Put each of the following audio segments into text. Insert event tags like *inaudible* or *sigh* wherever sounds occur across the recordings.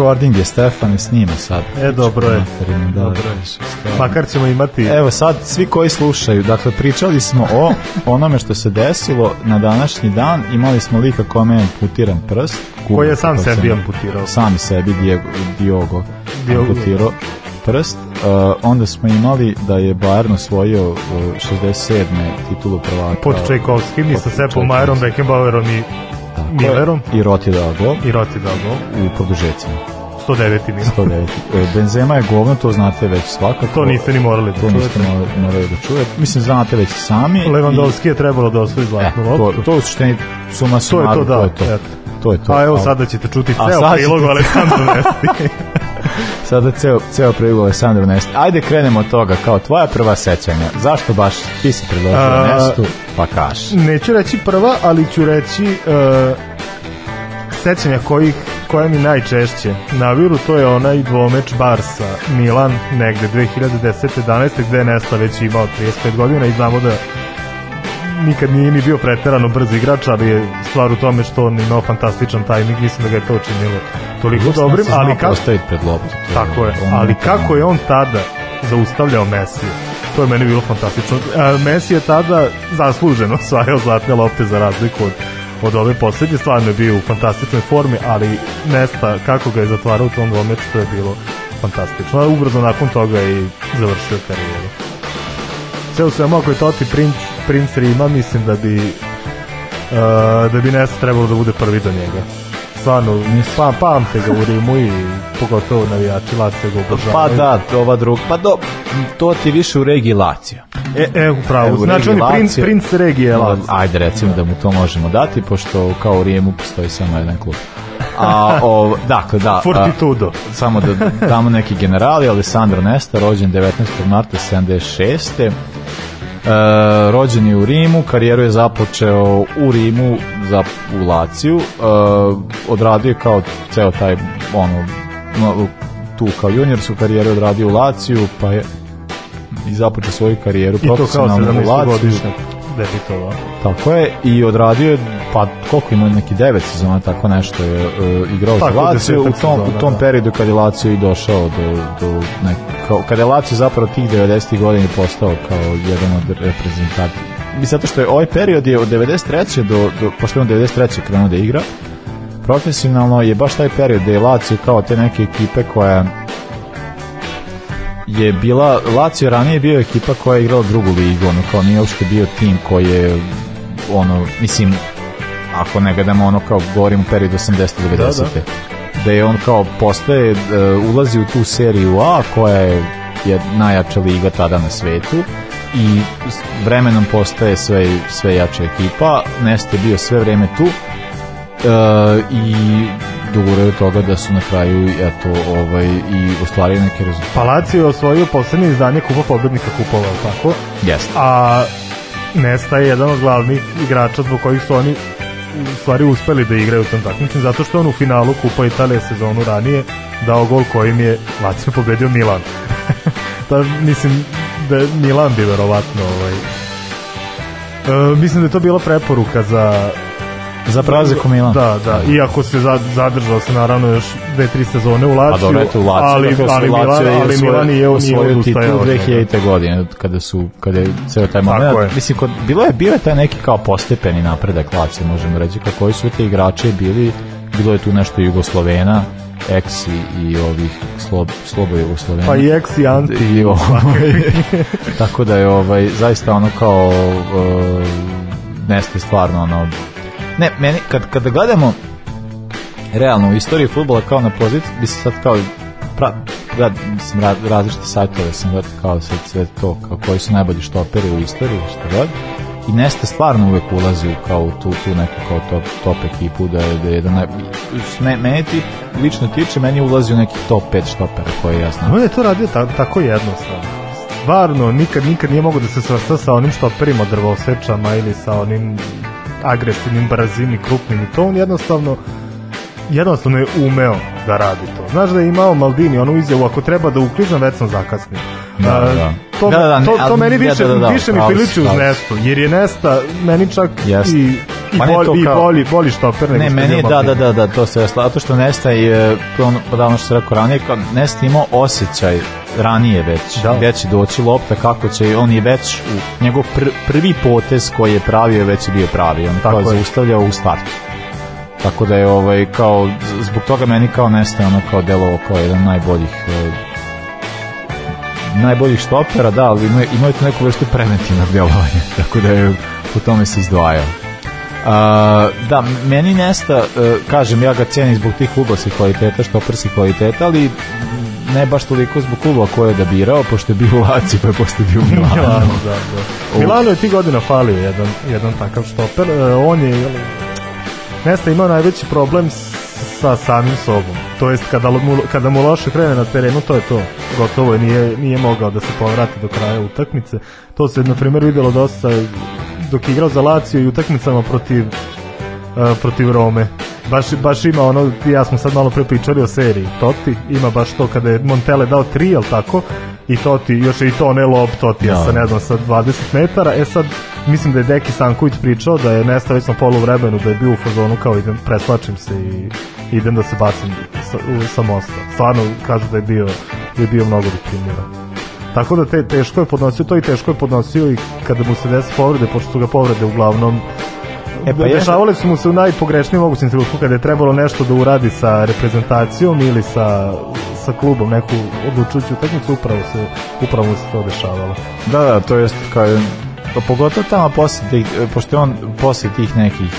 recording je Stefan i snima sad. E, dobro je. Materinu, da, Dobro je. Makar ćemo imati... Evo sad, svi koji slušaju, dakle, pričali smo o onome što se desilo na današnji dan, imali smo lika kome je amputiran prst. Koji je sam sebi sam- amputirao. Sami sebi, Diego, Diogo, Diogo. amputirao prst. Uh, onda smo imali da je Bayern osvojio uh, 67. titulu prvaka. Pod Čajkovskim i sa Sepom Majerom. Beckenbauerom i. Millerom. I Rot je dao gol i Roti dao gol. u produžecima. 109. minut. 109. E, Benzema je govno, to znate već svakako. To niste ni morali da To niste čujete. morali, morali da čujete. Mislim, znate već i sami. Lewandowski je trebalo da osvoji I, e, zlatnu to, to u suštini suma To je to, da. to je to. To je to. A evo sada ćete čuti ceo prilog Aleksandru *laughs* Nesti. Sada ceo, ceo prilog Aleksandru Nesti. Ajde krenemo od toga, kao tvoja prva sećanja. Zašto baš ti si predložio A- Nestu, pa kaš. Neću reći prva, ali ću reći uh, sećanja kojih koja mi najčešće naviru, to je onaj dvomeč Barsa Milan negde 2010-11 gde je Nesta već imao 35 godina i znamo da nikad nije ni bio preterano brz igrač, ali je stvar u tome što on imao fantastičan tajming, mislim da ga je to učinilo toliko dobrim, ali kako Postaviti pred loptu. Tako je, ali kako je on tada zaustavljao Messi? To je meni bilo fantastično. A, Messi je tada zasluženo *laughs* osvajao zlatne lopte za razliku od, od ove poslednje. Stvarno je bio u fantastičnoj formi, ali Nesta, kako ga je zatvarao u tom dvomeču, to je bilo fantastično. A ubrzo nakon toga je i završio karijeru. Sve u svemu, ako je Totti princ, princ Rima, mislim da bi uh, da bi Nesta trebalo da bude prvi do njega. Stvarno, pa, pamte ga u Rimu i pogotovo navijači Lazio ga Pa obožavaju. da, ova druga. Pa do, to ti više u regiji Lazio. E, e, upravo. Evo, znači on je princ, princ regije Lazio. Ajde, recimo da mu to možemo dati, pošto kao u Rijemu postoji samo jedan klub. A, *laughs* o, dakle, da. a, Fortitudo. samo da damo neki generali, Alessandro Nesta, rođen 19. marta 76. E, rođen je u Rimu, karijeru je započeo u Rimu za u Laciju. E, odradio je kao ceo taj ono no, tu kao juniorsku karijeru je odradio u Laciju, pa je i započeo svoju karijeru profesionalno u 17 Laciju. godišnjak debitovao. Tako je, i odradio je, pa koliko ima neki devet sezona, tako nešto je uh, igrao za Tako, Lazio u tom, sezona, u tom da. periodu kad je Lazio i došao do, do nek, kao, kada je Lazio zapravo tih 90. godina postao kao jedan od reprezentativa. I zato što je ovaj period je od 93. do, do pošto je on 93. krenuo da igra, profesionalno je baš taj period da je Lazio kao te neke ekipe koja je bila, Lazio ranije je bio ekipa koja je igrala drugu ligu, ono kao nije uopšte bio tim koji je ono, mislim ako ne gledamo ono kao govorim u periodu 80 90 da, da. da je on kao postaje, e, ulazi u tu seriju A koja je, je najjača liga tada na svetu i vremenom postaje sve, sve jača ekipa Neste je bio sve vreme tu e, i doguraju od toga da su na kraju eto ovaj i ostvarili neke rezultate. Pa Lazio je osvojio poslednje izdanje Kupa pobednika kupova, tako? Jeste. A Nesta je jedan od glavnih igrača zbog kojih su oni u stvari uspeli da igraju u tom takmičenju, zato što on u finalu Kupa Italije sezonu ranije dao gol kojim je Lazio pobedio Milan. da, *laughs* mislim da je Milan bi verovatno ovaj, E, mislim da je to bila preporuka za Za prelazak u Milan. Da, da, iako se za, zadržao se naravno još dve, tri sezone u Pa Lazio, dobro, eto u Lazio, ali, dakle, ali, Milan, je ali Milan nije osvojio odustajao titulu od njega. 2000. godine kada su kada je ceo taj Tako moment je. mislim kod bilo je bio je taj neki kao postepeni napredak Lazio možemo reći kako koji su te igrači bili bilo je tu nešto Jugoslovena ex i, i ovih slob, slobo Jugoslovena Pa i ex i anti. I *laughs* ovaj, tako da je ovaj zaista ono kao uh, neste stvarno ono ne meni kad kada gledamo realno u istoriji fudbala kao na poziciji bi se sad kao pra, ja, mislim, ra, različite sajtove sam gledao kao sad sve to kao koji su najbolji štoperi u istoriji šta god i Nesta stvarno uvek ulazi u kao tu, tu neku kao top, top ekipu da je, da je jedan naj... Me, meni ti lično tiče, meni ulazi u neki top 5 štopera koje ja znam. On je to radio ta, tako jednostavno. Stvarno, nikad, nikad nije mogo da se svrsta sa onim štoperima drvosečama ili sa onim agresivnim, brzim i krupnim i to on jednostavno jednostavno je umeo da radi to. Znaš da je imao Maldini onu izjavu, ako treba da uklizam, već sam zakasnio. Da, A, da. To, Da, da, ne, to, to meni da, više, da, da, više mi si, priliči uz si. Nestu, jer je Nesta meni čak Jeste. i I, Pa ne, bolji, to i kao- bolji, bolji štoper nego Ne, meni je, da, da, da, da, to se zato što Nesta je, je ono, pa da, ono što se rekao ranije, kao Nesta imao osjećaj ranije već, Da. gde će doći lopta, kako će, on je već, u, njegov pr, prvi potez koji je pravio je već bio pravi, on Tako je. zaustavljao u startu. Tako da je ovaj kao zbog toga meni kao Nesta ono kao delovao kao jedan najboljih e, najboljih štopera, da, ali imaju, imaju tu neku vrstu preventivnog delovanja, *laughs* tako da je po tome se izdvajao. A, da, meni Nesta, e, kažem, ja ga cijenim zbog tih klubovskih kvaliteta, štoperskih kvaliteta, ali ne baš toliko zbog kluba koje je odabirao, pošto je bio u Laci, pa je posle bio u *laughs* Milanu. Milano, da, da. Milano je ti godina falio jedan, jedan takav štoper. E, on je, jel, Nesta imao najveći problem sa samim sobom. To jest kada mu, kada mu loše krene na terenu, to je to. Gotovo je, nije, nije mogao da se povrati do kraja utakmice. To se, na primjer, videlo dosta dok je igrao za Lazio i utakmicama protiv uh, protiv Rome. Baš, baš ima ono, ja smo sad malo pre pričali o seriji Toti, ima baš to kada je Montele dao 3, jel tako? I Toti, još je i to ne lob Totija Da. sa ne znam, sa 20 metara. E sad, mislim da je Deki Sanković pričao da je Nesta već na polu vremenu, da je bio u fazonu kao idem, preslačim se i idem da se bacim sa, u, sa mosta. Stvarno kažu da je bio, da je bio mnogo rutinira. Tako da te, teško je podnosio to i teško je podnosio i kada mu se desi povrede, pošto su ga povrede uglavnom E, pa su mu se u najpogrešnijem mogućem trenutku kada je trebalo nešto da uradi sa reprezentacijom ili sa, sa klubom, neku odlučujuću utakmicu, upravo se, upravo se to dešavalo. Da, da, to jest kao pa pogotovo tamo posle tih, pošto on posle tih nekih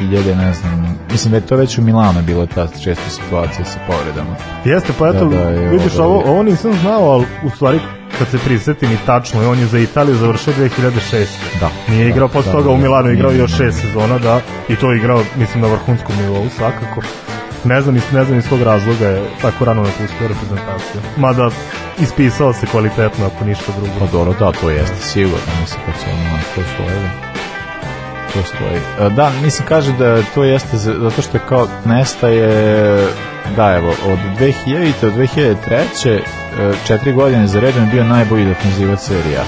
2000, ne znam, mislim da je to već u Milano bilo ta česta situacija sa povredama. Jeste, pa eto, Da, da, je vidiš, ovo- ovo, ovo nisam znao, ali u stvari kad se prisetim i tačno, on je za Italiju završio 2006. Da. Nije Da, igrao posle da, toga u da, Milanu, nije, igrao još šest sezona, da, i to je igrao, mislim, na vrhunskom nivou svakako. Ne znam, ne znam iz kog razloga je tako rano napustio reprezentaciju. Mada ispisao se kvalitetno, ako ništa drugo. Pa dobro, da, to jeste sigurno, mislim kad se ono to stoji. To stoji. E, Da, mislim kaže da to jeste za- zato što je kao Nesta je da evo od 2000 do 2003 e, četiri godine za redom je bio najbolji defenzivac serija.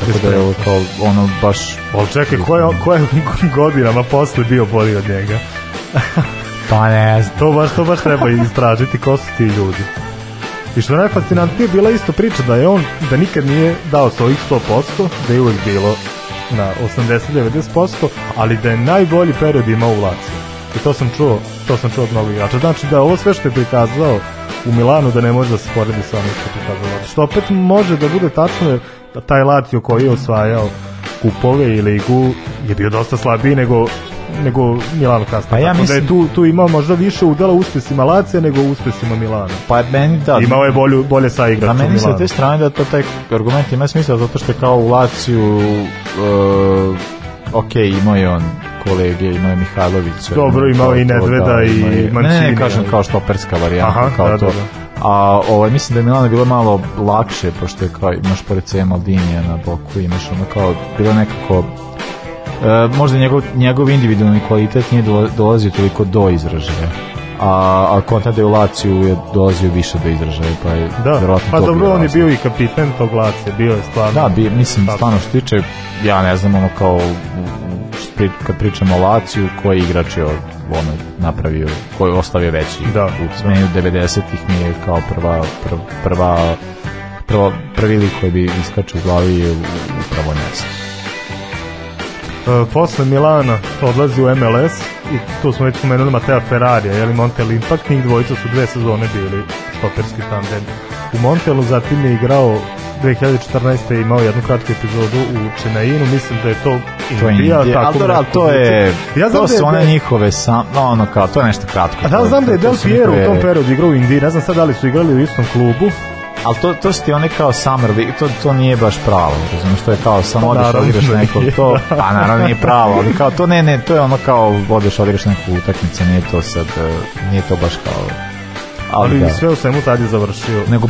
Tako da je ovo kao ono baš Ali čekaj, ko je, ko je godinama posle bio bolji od njega? *laughs* pa ne znam. To baš, to baš treba istražiti ko su ti ljudi. I što je najfascinantnije bila isto priča da je on, da nikad nije dao svojih 100%, da je uvek bilo na 80-90%, ali da je najbolji period imao u Laciju. I to sam čuo, to sam čuo od mnogo igrača. Znači da ovo sve što je prikazao u Milanu da ne može da se poredi sa onim što je prikazao. Što opet može da bude tačno da taj Lazio koji je osvajao kupove i ligu je bio dosta slabiji nego nego Milano kasnije. Pa ja Tako da je mislim- tu, tu imao možda više udela uspesima Lacija nego uspesima Milana. Pa meni da. Imao je bolju, bolje sa igrača A u meni sa Milanu. te strane da to taj argument ima smisla zato što je kao u Laciju uh, ok, imao je on kolege, imao je Mihajlović Dobro, imao i Nedveda i imao je- Ne, ne, Mancini, kažem kao štoperska varijanta, Aha, kao da, to. da, da. A ovaj, mislim da je Milano bilo malo lakše, pošto je kao, imaš pored C Maldinija na boku, imaš ono kao, bilo je nekako E, možda njegov, njegov individualni kvalitet nije dola- dolazio toliko do izražaja a, a kontra u Laciju je dolazio više do izražaja pa je Da, verovatno pa to dobro, on je bio i kapiten tog Lacija, bio je stvarno. Da, bi, mislim, stvarno što tiče, ja ne znam, ono kao, pri- kad pričamo o Laciju, koji igrač je ono, napravio, koji je ostavio veći Da, u smenu 90-ih mi je kao prva, prva, prva, prva, prvi lik koji bi iskače u glavi je upravo Nesta. E, posle Milana odlazi u MLS i tu smo već spomenuli Matea Ferrarija, jeli Montel Impact, njih dvojica su dve sezone bili štoperski tandem. U Montelu zatim je igrao 2014. je imao jednu kratku epizodu u Čenainu, mislim da je to je Indija, Indija, tako ali to je, ja znam to da su one njihove sam, no, ono kao, to je nešto kratko. A da, znam da je Del Piero u tom periodu igrao u Indiji, ne znam sad da li su igrali u istom klubu, Ali to, to su ti one kao summer league, to, to nije baš pravo, razumiješ, to je kao samo Pa odeš, naravno odigraš da nekog, to, pa naravno nije pravo, ali kao to ne, ne, to je ono kao odeš, odigraš neku utakmicu, nije to sad, e, nije to baš kao, ali, ali da. sve u svemu tad je završio. Nego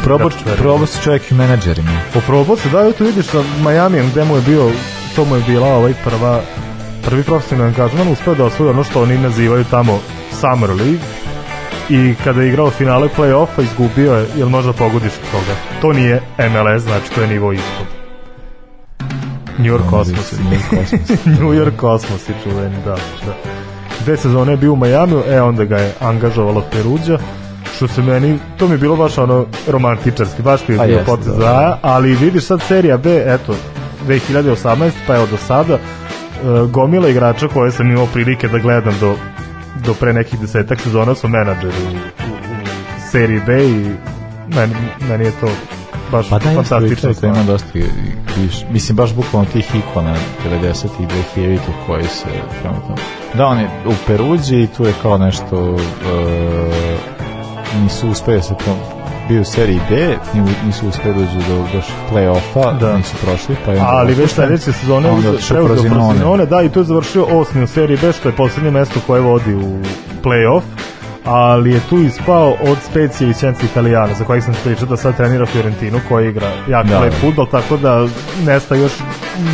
probao se čovjek i menadžerima. Poprobao se, da, tu vidiš sa Majamijem gde mu je bio, to mu je bila ovaj prva, prvi profesionalni angažman, uspeo da osvoji ono što oni nazivaju tamo Summer League i kada je igrao finale play-offa izgubio je, jel možda pogodiš od toga? To nije MLS, znači to je nivo ispod. New York Cosmos. New York Cosmos *laughs* i čuveni, da, da. Dve sezone je bio u Majamiju, e onda ga je angažovalo Peruđa, što se meni, to mi je bilo baš ono romantičarski, baš mi je bio potez da, da. ali vidiš sad serija B, eto, 2018, pa evo do sada, uh, gomila igrača koje sam imao prilike da gledam do, do pre nekih desetak sezona su menadžeri u, u, u seriji B i meni, meni je to baš pa da, fantastično. Pa da, ima dosta viš, mislim, baš bukvalno tih ikona 90. i 2000 koji se trenutno... Da, on je u Peruđi i tu je kao nešto uh, nisu uspeli se to bio u seriji B, nisu uspeli da dođu do baš play-offa, da. nisu prošli, pa je Ali već sledeće sezone preuzeo Frosinone, da, i to je završio osmi u seriji B, što je poslednje mesto koje vodi u play-off ali je tu ispao od Specije i Italijana, za kojih sam pričao da sad trenira Fiorentinu, koji igra jako da. lep futbol, tako da Nesta još,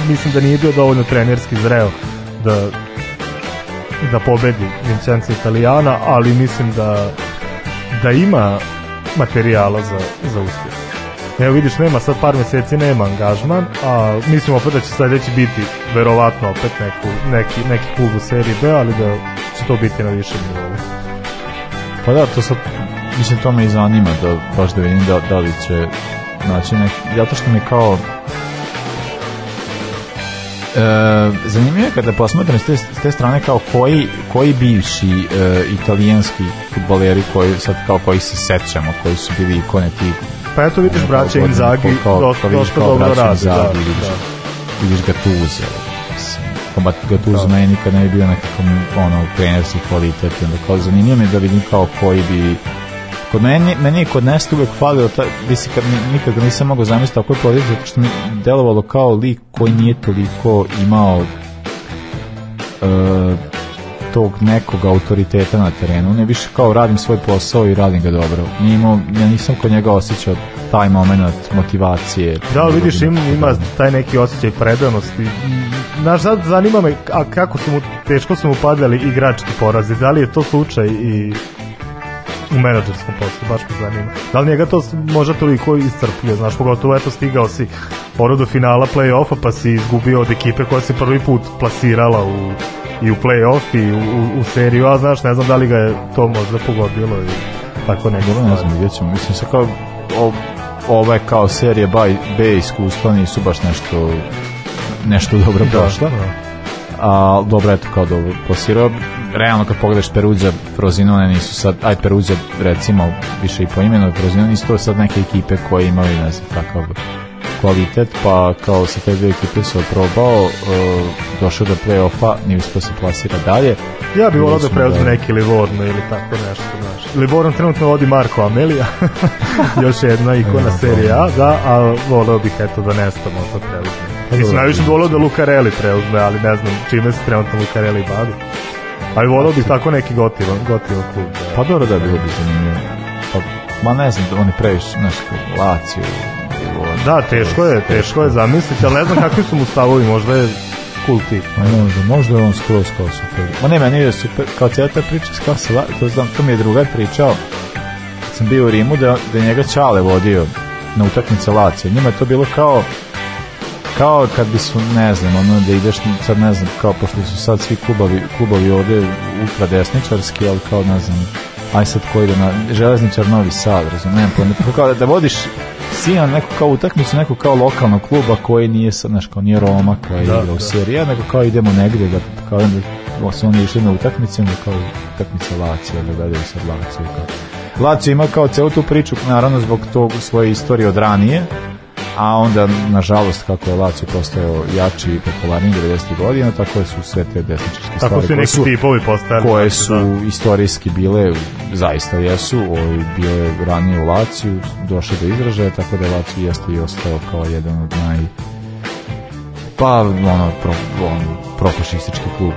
mislim da nije bio dovoljno trenerski zreo da da pobedi Vincenzo Italijana, ali mislim da da ima materijala za, za uspjeh. Evo vidiš, nema sad par meseci, nema angažman, a mislim opet da će sledeći biti verovatno opet neku, neki, neki klub u seriji B, ali da će to biti na višem nivou. Pa da, to sad, mislim, to me i zanima, da, baš da vidim da, da li će znači, nek, zato što mi kao zanimljivo je kada posmatram s te, s te strane kao koji, koji bivši e, italijanski futboleri koji sad kao koji se sećamo, koji su bili ikone ti Pa eto vidiš braća Inzaghi dosta, dobro radi. Da, da. Vidiš, vidiš Gattuso. Kombat Gattuso da. meni nikad ne bi bio nekakav ono, trenerski kvalitet. Onda kao zanimljivo mi da vidim kao koji bi Kod meni, meni je kod Nesta uvek falio, ta, kad, nikad ga nisam mogao zamisliti tako je podijeliti, zato što mi delovalo kao lik koji nije toliko imao uh, tog nekog autoriteta na terenu, ne više kao radim svoj posao i radim ga dobro. Nije imao, ja nisam kod njega osjećao taj moment motivacije. Da, vidiš, ima, ima taj neki osjećaj predanosti. Naš sad zanima me a kako su mu, teško su mu padali igrački porazi. Da li je to slučaj i u menadžerskom poslu, baš me zanima. Da li njega to možda toliko iscrpljuje, znaš, pogotovo eto stigao si ono do finala play-offa pa si izgubio od ekipe koja se prvi put plasirala u, i u play-off i u, u, u seriju, a znaš, ne znam da li ga je to možda pogodilo i tako nego. Ne znam, vidjet ćemo. Mislim se kao o, ove kao serije B, B iskustva nisu baš nešto nešto dobro da, prošla. Da a dobro eto kao dobro plasirao. Realno kad pogledaš Peruđa Frozinone nisu sad aj Peruđa recimo više i po imenu Frozinone nisu to sad neke ekipe koje imaju ne znam takav kvalitet pa kao sa te dve ekipe se oprobao uh, došao do play-offa nije uspio se plasira dalje. Ja bih volao da preuzme da... neki Livorno ili tako nešto znaš. Livorno trenutno vodi Marko Amelija *laughs* još jedna ikona serija da, a volao bih eto da nestamo to preuzme Mislim, najviše volao da Lucarelli preuzme, ali ne znam čime se trenutno Lucarelli bavi. Ali volao bih tako neki gotivan, gotivan klub. Da. Pa dobro da bilo bi zanimljivo. Pa, ma ne znam, oni previše, znaš, Lazio Da, teško je, teško je zamisliti, ali ne znam kakvi su mu stavovi, možda je cool tip. Ma možda, možda je on skroz kao super. Ma ne, meni je super, kao cijela ta priča, kao se, to, znam, to mi je drugar pričao, kad sam bio u Rimu, da, da njega Čale vodio na utakmice Lazio. Njima je to bilo kao, kao kad bi su, ne znam, ono da ideš, sad ne znam, kao pošto su sad svi klubovi, klubovi ovde ultra desničarski, ali kao ne znam, aj sad ko ide na železničar Novi Sad, razumijem, pa kao da, da vodiš sina neku kao utakmicu, neku kao lokalnog kluba koji nije sad, znaš, kao nije Roma koja da, igra u da. seriji, nego kao idemo negde, da, kao da su oni išli na utakmicu, onda kao utakmica Lacija, da gledaju sad Laciju. Kao. Lacio ima kao celu tu priču, naravno zbog tog svoje istorije od ranije, a onda, nažalost, kako je Lazio postao jači i popularniji 90. godina, tako su sve te desničarske stvari. Tako su neki su, tipovi postali. Koje su da. istorijski bile, zaista jesu, ovaj, bio je ranije u Laciju, došlo do izražaja, tako da Lazio jeste i ostao kao jedan od naj pa ono, pro, ono profašistički klub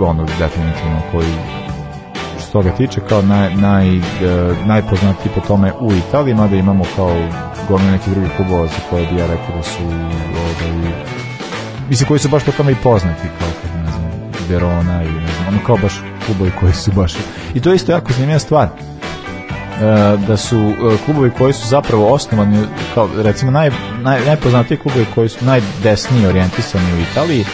ono definitivno koji toga tiče kao naj, naj, e, najpoznatiji po tome u Italiji, mada imamo kao gomilu nekih drugih klubova za koje bi ja rekao da su ovaj, mislim koji su baš po tome i poznati kao kad ne znam Verona i ne znam ono kao baš klubovi koji su baš i to je isto jako zanimljiva stvar da su klubovi koji su zapravo osnovani kao recimo naj, naj, najpoznatiji klubovi koji su najdesnije orijentisani u Italiji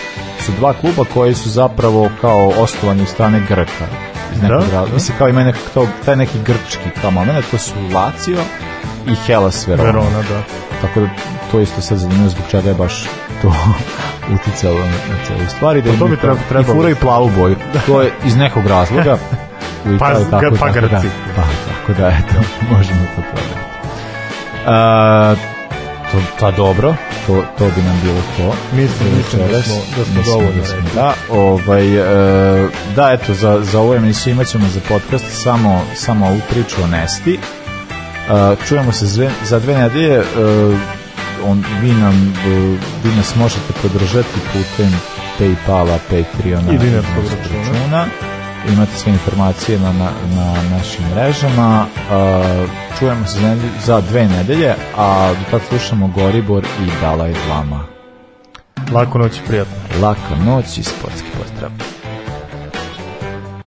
su dva kluba koji su zapravo kao osnovani strane Grka iz nekog da, razloga. Mislim kao ima nekak, to, taj neki grčki kao moment, to su Lazio i Hellas Verona. Verona, da. Tako da to isto sad zanimljivo zbog čega je baš to *laughs* uticalo na, celu stvari. Da pa to bi treba, treba I fura i plavu boju. To je iz nekog razloga. *laughs* U Italiji, pa, tako, pa tako, Grci. Da, pa, tako da, eto, *laughs* možemo to prodati. Uh, to, pa dobro, to, to bi nam bilo to. Mislim, mislim da smo, da smo dovoljno da, da, ovaj, e, da, eto, za, za ovu emisiju imat ćemo za podcast samo, samo ovu priču o Nesti. E, čujemo se zve, za dve nedelje. E, on, vi, nam, vi nas možete podržati putem Paypala, Patreona i dinarskog računa. računa imate sve informacije na, na, na našim mrežama. čujemo se za dve nedelje, a do tad slušamo Goribor i Dalaj Lama. Lako noć i prijatno. Lako noć i sportski pozdrav.